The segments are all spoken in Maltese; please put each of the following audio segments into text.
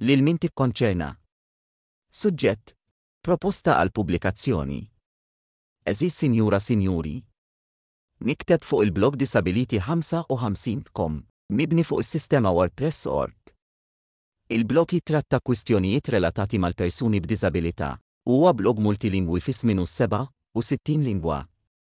Lil min tikkonċerna? Suġġett, Proposta għal pubblikazzjoni. Għeżież Sinjura Sinjuri, Nikteb fuq il-blog Disability 55 com, mibni fuq is-sistema WordPress org. Il-blog jittratta kwistjonijiet relatati mal-persuni b'diżabilità u huwa blog multilingwi fi 67 lingwa.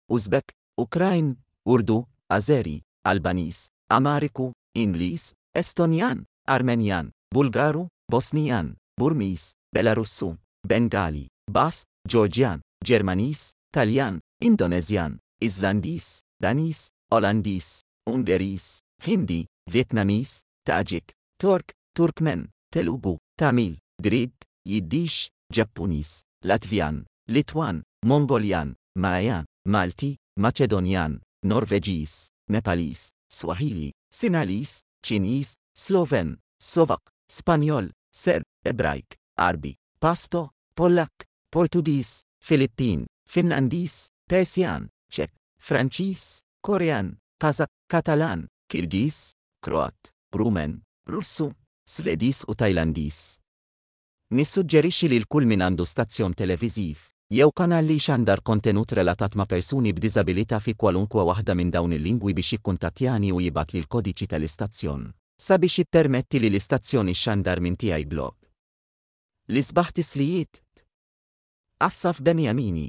Uzbek, Ukrain, Urdu, Azeri, Albaniż, Amariku, Ingliż, Estonjan, Armenjan, Bulgaru, Bosnijan, Burmiż, Belarussu, Bengali, Bask, Ġorġjan, Ġermaniż, Taljan, Indoneżjan, Iżlandiż, Daniż, Olandiż, Ungeriż, Ħindi, Vjetnamiż, Taġik, Tork, Turkmen, Telugu, Tamil, Grieg, Jiddix, Ġappuniż, Latvjan, Litwan, Mongoljan, Maja, Malti, Maċedonjan, Norveġiż, Nepaliż, Swahili, Sinaliż, Ċiniż, Sloven, Slovak, Spanjol, Serb, Ebrajk, Għarbi, Pasto, Pollakk, Portugiż, Filippin, Finlandiż, Persjan, Ċek, Franċiż, Korean, Kazakk, Katalan, Kirgiż, Kroat, Rumen, Russu, Svediż u Tajlandiż. Nissuġġerixxi lil kull min għandu stazzjon televiżiv jew kanal li jxandar kontenut relatat ma' persuni b'diżabilità fi kwalunkwe waħda minn dawn il-lingwi biex jikkuntattjani u jibgħatli l-kodiċi tal-istazzjon sabiex jippermetti li l-istazzjon ixxandar minn tiegħi blog. L-isbaħ tislijiet. Assaf Beniamini.